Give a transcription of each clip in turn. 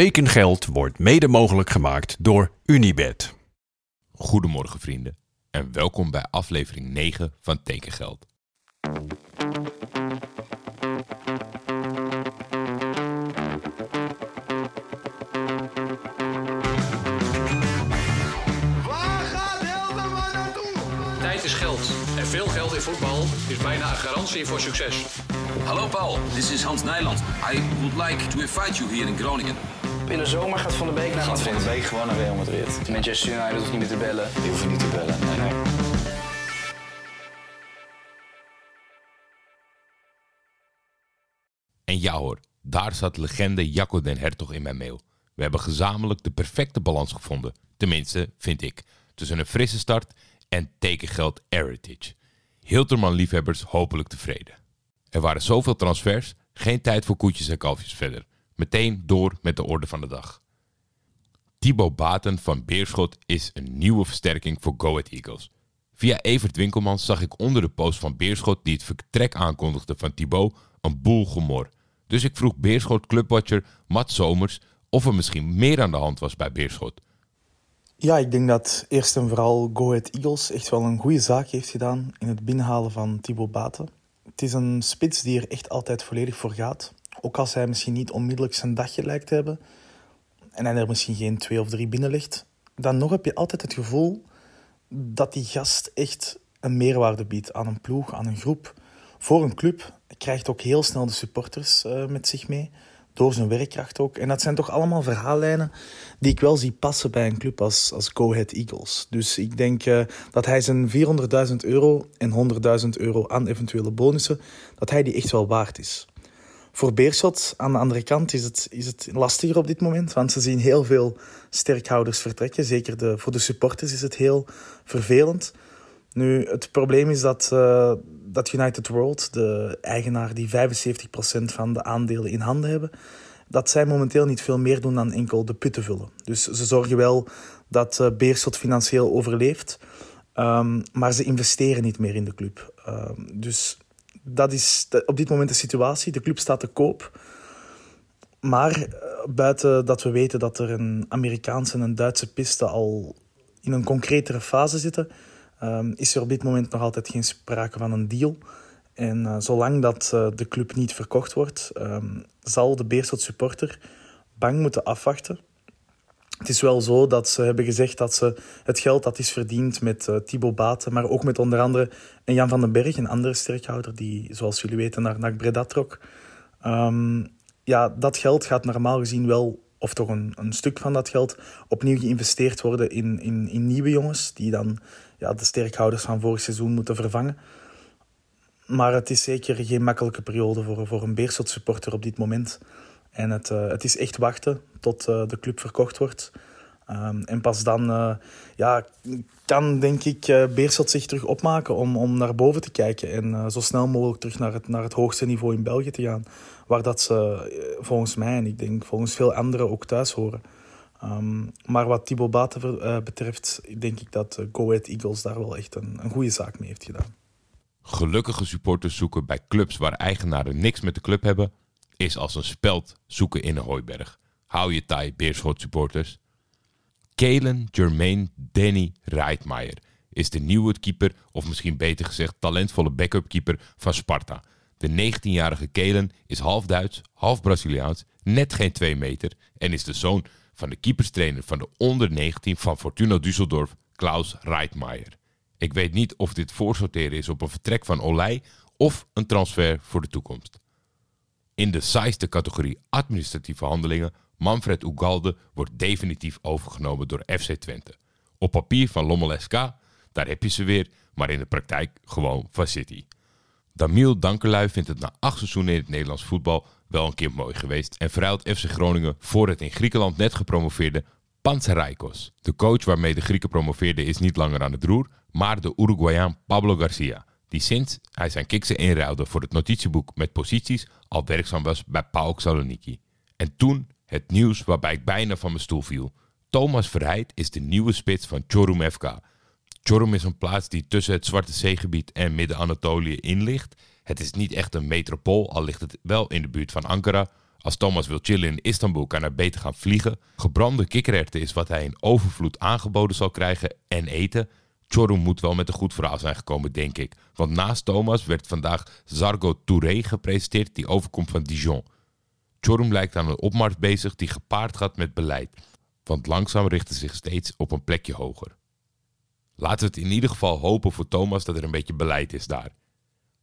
Tekengeld wordt mede mogelijk gemaakt door Unibed. Goedemorgen vrienden en welkom bij aflevering 9 van Tekengeld. Waar gaat Hilterman naartoe? Tijd is geld. En veel geld in voetbal is bijna een garantie voor succes. Hallo Paul, this is Hans Nijland. I would like to invite you here in Groningen. In de zomer gaat Van de Beek naar Gaat Van Madrid. de Beek gewoon naar Real Madrid. Manchester United hoeft niet meer te bellen. Die hoeven niet te bellen. Nee, nee. En ja hoor, daar zat legende Jacco den Hertog in mijn mail. We hebben gezamenlijk de perfecte balans gevonden, tenminste vind ik, tussen een frisse start en tekengeld heritage. Hilterman-liefhebbers hopelijk tevreden. Er waren zoveel transfers, geen tijd voor koetjes en kalfjes verder. Meteen door met de orde van de dag. Thibaut Baten van Beerschot is een nieuwe versterking voor Go Ahead Eagles. Via Evert Winkelmans zag ik onder de post van Beerschot die het vertrek aankondigde van Thibaut een boel gemor. Dus ik vroeg Beerschot clubwatcher Matt Somers of er misschien meer aan de hand was bij Beerschot. Ja, ik denk dat eerst en vooral Go Ahead Eagles echt wel een goede zaak heeft gedaan in het binnenhalen van Thibaut Baten. Het is een spits die er echt altijd volledig voor gaat. Ook als hij misschien niet onmiddellijk zijn dagje lijkt te hebben en hij er misschien geen twee of drie binnenlegt, dan nog heb je altijd het gevoel dat die gast echt een meerwaarde biedt aan een ploeg, aan een groep. Voor een club krijgt ook heel snel de supporters eh, met zich mee, door zijn werkkracht ook. En dat zijn toch allemaal verhaallijnen die ik wel zie passen bij een club als, als Go Ahead Eagles. Dus ik denk eh, dat hij zijn 400.000 euro en 100.000 euro aan eventuele bonussen, dat hij die echt wel waard is. Voor Beerschot aan de andere kant is het, is het lastiger op dit moment, want ze zien heel veel sterkhouders vertrekken. Zeker de, voor de supporters is het heel vervelend. Nu, het probleem is dat, eh, dat United World, de eigenaar die 75% van de aandelen in handen hebben, dat zij momenteel niet veel meer doen dan enkel de putten vullen. Dus ze zorgen wel dat eh, Beerschot financieel overleeft, ehm, maar ze investeren niet meer in de club. Ehm, dus dat is op dit moment de situatie. De club staat te koop. Maar eh, buiten dat we weten dat er een Amerikaanse en een Duitse piste al in een concretere fase zitten, ehm, is er op dit moment nog altijd geen sprake van een deal. En eh, zolang dat eh, de club niet verkocht wordt, ehm, zal de Beerschot supporter bang moeten afwachten. Het is wel zo dat ze hebben gezegd dat ze het geld dat is verdiend met eh Thibaut Baten, maar ook met onder andere Jan van den Berg, een andere sterkhouder die, zoals jullie weten, naar NAC Breda trok. Ehm, ja, dat geld gaat normaal gezien wel, of toch een, een stuk van dat geld, opnieuw geïnvesteerd worden in, in, in nieuwe jongens, die dan ja, de sterkhouders van vorig seizoen moeten vervangen. Maar het is zeker geen makkelijke periode voor, voor een Beerschot supporter op dit moment. En het, eh, het is echt wachten tot eh, de club verkocht wordt. Ehm, en pas dan eh, ja, kan, denk ik, eh, Beerschot zich terug opmaken om, om naar boven te kijken. En zo snel mogelijk terug naar het, naar het hoogste niveau in België te gaan. Waar dat ze volgens mij, en ik denk volgens veel anderen, ook thuis horen. Ehm, maar wat Thibaut Baten betreft, denk ik dat Go Ahead Eagles daar wel echt een, een goede zaak mee heeft gedaan. Gelukkige supporters zoeken bij clubs waar eigenaren niks met de club hebben, is als een speld zoeken in een hooiberg. Hou je taai, Beerschot supporters. Kelen Jermaine Danny Reitmeijer is de nieuwe keeper, of misschien beter gezegd talentvolle backup keeper van Sparta. De 19-jarige Kelen is half Duits, half Braziliaans, net geen 2 meter en is de zoon van de keeperstrainer van de onder 19 van Fortuna Düsseldorf, Klaus Reitmeijer. Ik weet niet of dit voorsorteren is op een vertrek van Olij of een transfer voor de toekomst. In de saaiste categorie administratieve handelingen, Manfred Ugalde wordt definitief overgenomen door FC Twente. Op papier van Lommel SK, daar heb je ze weer, maar in de praktijk gewoon van City. Damiel Dankerlui vindt het na acht seizoenen in het Nederlands voetbal wel een keer mooi geweest en verruilt FC Groningen voor het in Griekenland net gepromoveerde Panzerikos. De coach waarmee de Grieken promoveerden is niet langer aan het roer, maar de Uruguayaan Pablo Garcia, die sinds hij zijn kiksen inruilde voor het notitieboek met posities al werkzaam was bij PAOK Saloniki. En toen het nieuws waarbij ik bijna van mijn stoel viel. Thomas Verheid is de nieuwe spits van Çorum FK. Çorum is een plaats die tussen het Zwarte Zeegebied en Midden-Anatolië in ligt. Het is niet echt een metropool, al ligt het wel in de buurt van Ankara. Als Thomas wil chillen in Istanbul, kan hij beter gaan vliegen. Gebrande kikkererwten is wat hij in overvloed aangeboden zal krijgen en eten. Chorum moet wel met een goed verhaal zijn gekomen, denk ik. Want naast Thomas werd vandaag Zargo Touré gepresenteerd, die overkomt van Dijon. Chorum lijkt aan een opmars bezig die gepaard gaat met beleid. Want langzaam richt hij zich steeds op een plekje hoger. Laten we het in ieder geval hopen voor Thomas dat er een beetje beleid is daar.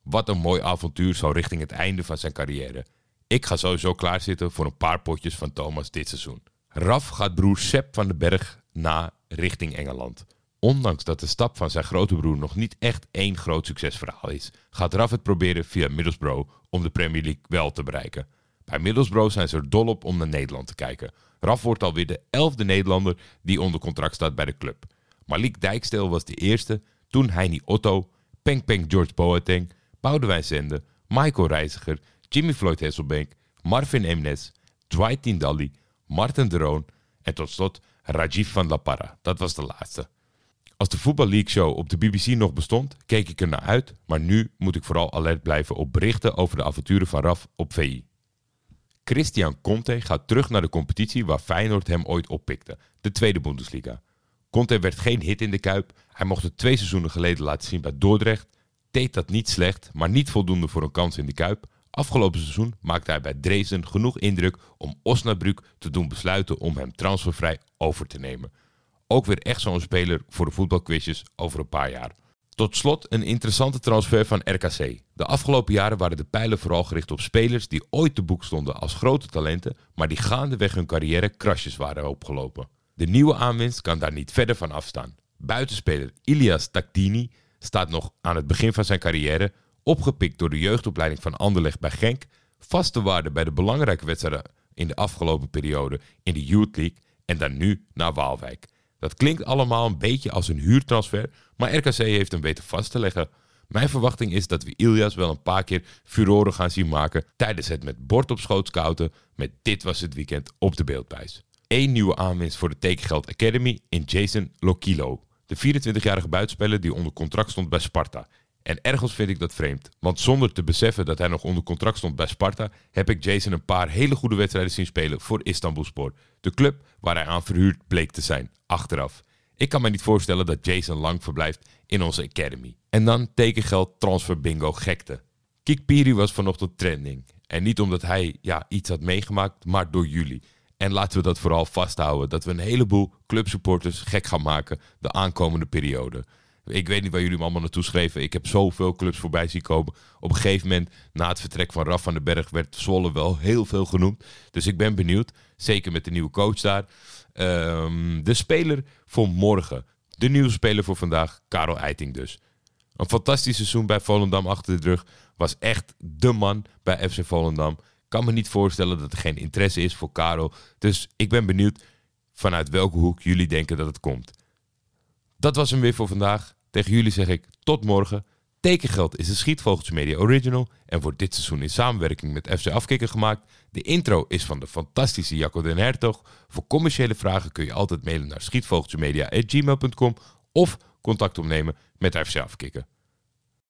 Wat een mooi avontuur zo richting het einde van zijn carrière. Ik ga sowieso klaarzitten voor een paar potjes van Thomas dit seizoen. Raf gaat broer Sepp van den Berg na richting Engeland. Ondanks dat de stap van zijn grote broer nog niet echt één groot succesverhaal is, gaat Raf het proberen via Middlesbrough om de Premier League wel te bereiken. Bij Middlesbrough zijn ze er dol op om naar Nederland te kijken. Raf wordt alweer de elfde Nederlander die onder contract staat bij de club. Malik Dijksteel was de eerste, toen Heini Otto, Peng Peng George Boateng, Boudewijn Zende, Michael Reiziger, Jimmy Floyd Hasselbank, Marvin Emnes, Dwight Tindalli, Martin de Roon en tot slot Rajiv van La Parra. Dat was de laatste. Als de Voetbal League Show op de BBC nog bestond, keek ik er naar uit, maar nu moet ik vooral alert blijven op berichten over de avonturen van Raf op VI. Christian Conte gaat terug naar de competitie waar Feyenoord hem ooit oppikte, de tweede Bundesliga. Conte werd geen hit in de Kuip, hij mocht het twee seizoenen geleden laten zien bij Dordrecht, deed dat niet slecht, maar niet voldoende voor een kans in de Kuip. Afgelopen seizoen maakte hij bij Dresden genoeg indruk om Osnabrück te doen besluiten om hem transfervrij over te nemen. Ook weer echt zo'n speler voor de voetbalquizjes over een paar jaar. Tot slot een interessante transfer van RKC. De afgelopen jaren waren de pijlen vooral gericht op spelers die ooit te boek stonden als grote talenten, maar die gaandeweg hun carrière krasjes waren opgelopen. De nieuwe aanwinst kan daar niet verder van afstaan. Buitenspeler Ilias Tactini staat nog aan het begin van zijn carrière, opgepikt door de jeugdopleiding van Anderlecht bij Genk, vaste waarde bij de belangrijke wedstrijden in de afgelopen periode in de Youth League en dan nu naar Waalwijk. Dat klinkt allemaal een beetje als een huurtransfer, maar RKC heeft hem weten vast te leggen. Mijn verwachting is dat we Ilias wel een paar keer furoren gaan zien maken tijdens het met bord op schoot scouten met Dit was het weekend op de beeldprijs. Eén nieuwe aanwinst voor de Tekengeld Academy in Jason Lokilo. De 24-jarige buitenspeler die onder contract stond bij Sparta. En ergens vind ik dat vreemd, want zonder te beseffen dat hij nog onder contract stond bij Sparta, heb ik Jason een paar hele goede wedstrijden zien spelen voor Istanbulspor. De club waar hij aan verhuurd bleek te zijn, achteraf. Ik kan me niet voorstellen dat Jason lang verblijft in onze academy. En dan tekengeld transfer bingo gekte. Kik Piri was vanochtend trending. En niet omdat hij ja, iets had meegemaakt, maar door jullie. En laten we dat vooral vasthouden, dat we een heleboel clubsupporters gek gaan maken de aankomende periode. Ik weet niet waar jullie me allemaal naartoe schreven. Ik heb zoveel clubs voorbij zien komen. Op een gegeven moment, na het vertrek van Raf van den Berg, werd Zwolle wel heel veel genoemd. Dus ik ben benieuwd. Zeker met de nieuwe coach daar. Ehm, de speler voor morgen. De nieuwe speler voor vandaag, Karel Eiting dus. Een fantastisch seizoen bij Volendam achter de rug. Was echt de man bij FC Volendam. Kan me niet voorstellen dat er geen interesse is voor Karel. Dus ik ben benieuwd vanuit welke hoek jullie denken dat het komt. Dat was hem weer voor vandaag. Tegen jullie zeg ik tot morgen. Tekengeld is een Schietvogeltje Media Original en wordt dit seizoen in samenwerking met FC Afkikker gemaakt. De intro is van de fantastische Jacco den Hertog. Voor commerciële vragen kun je altijd mailen naar schietvogeltjemedia.gmail.com of contact opnemen met FC Afkikker.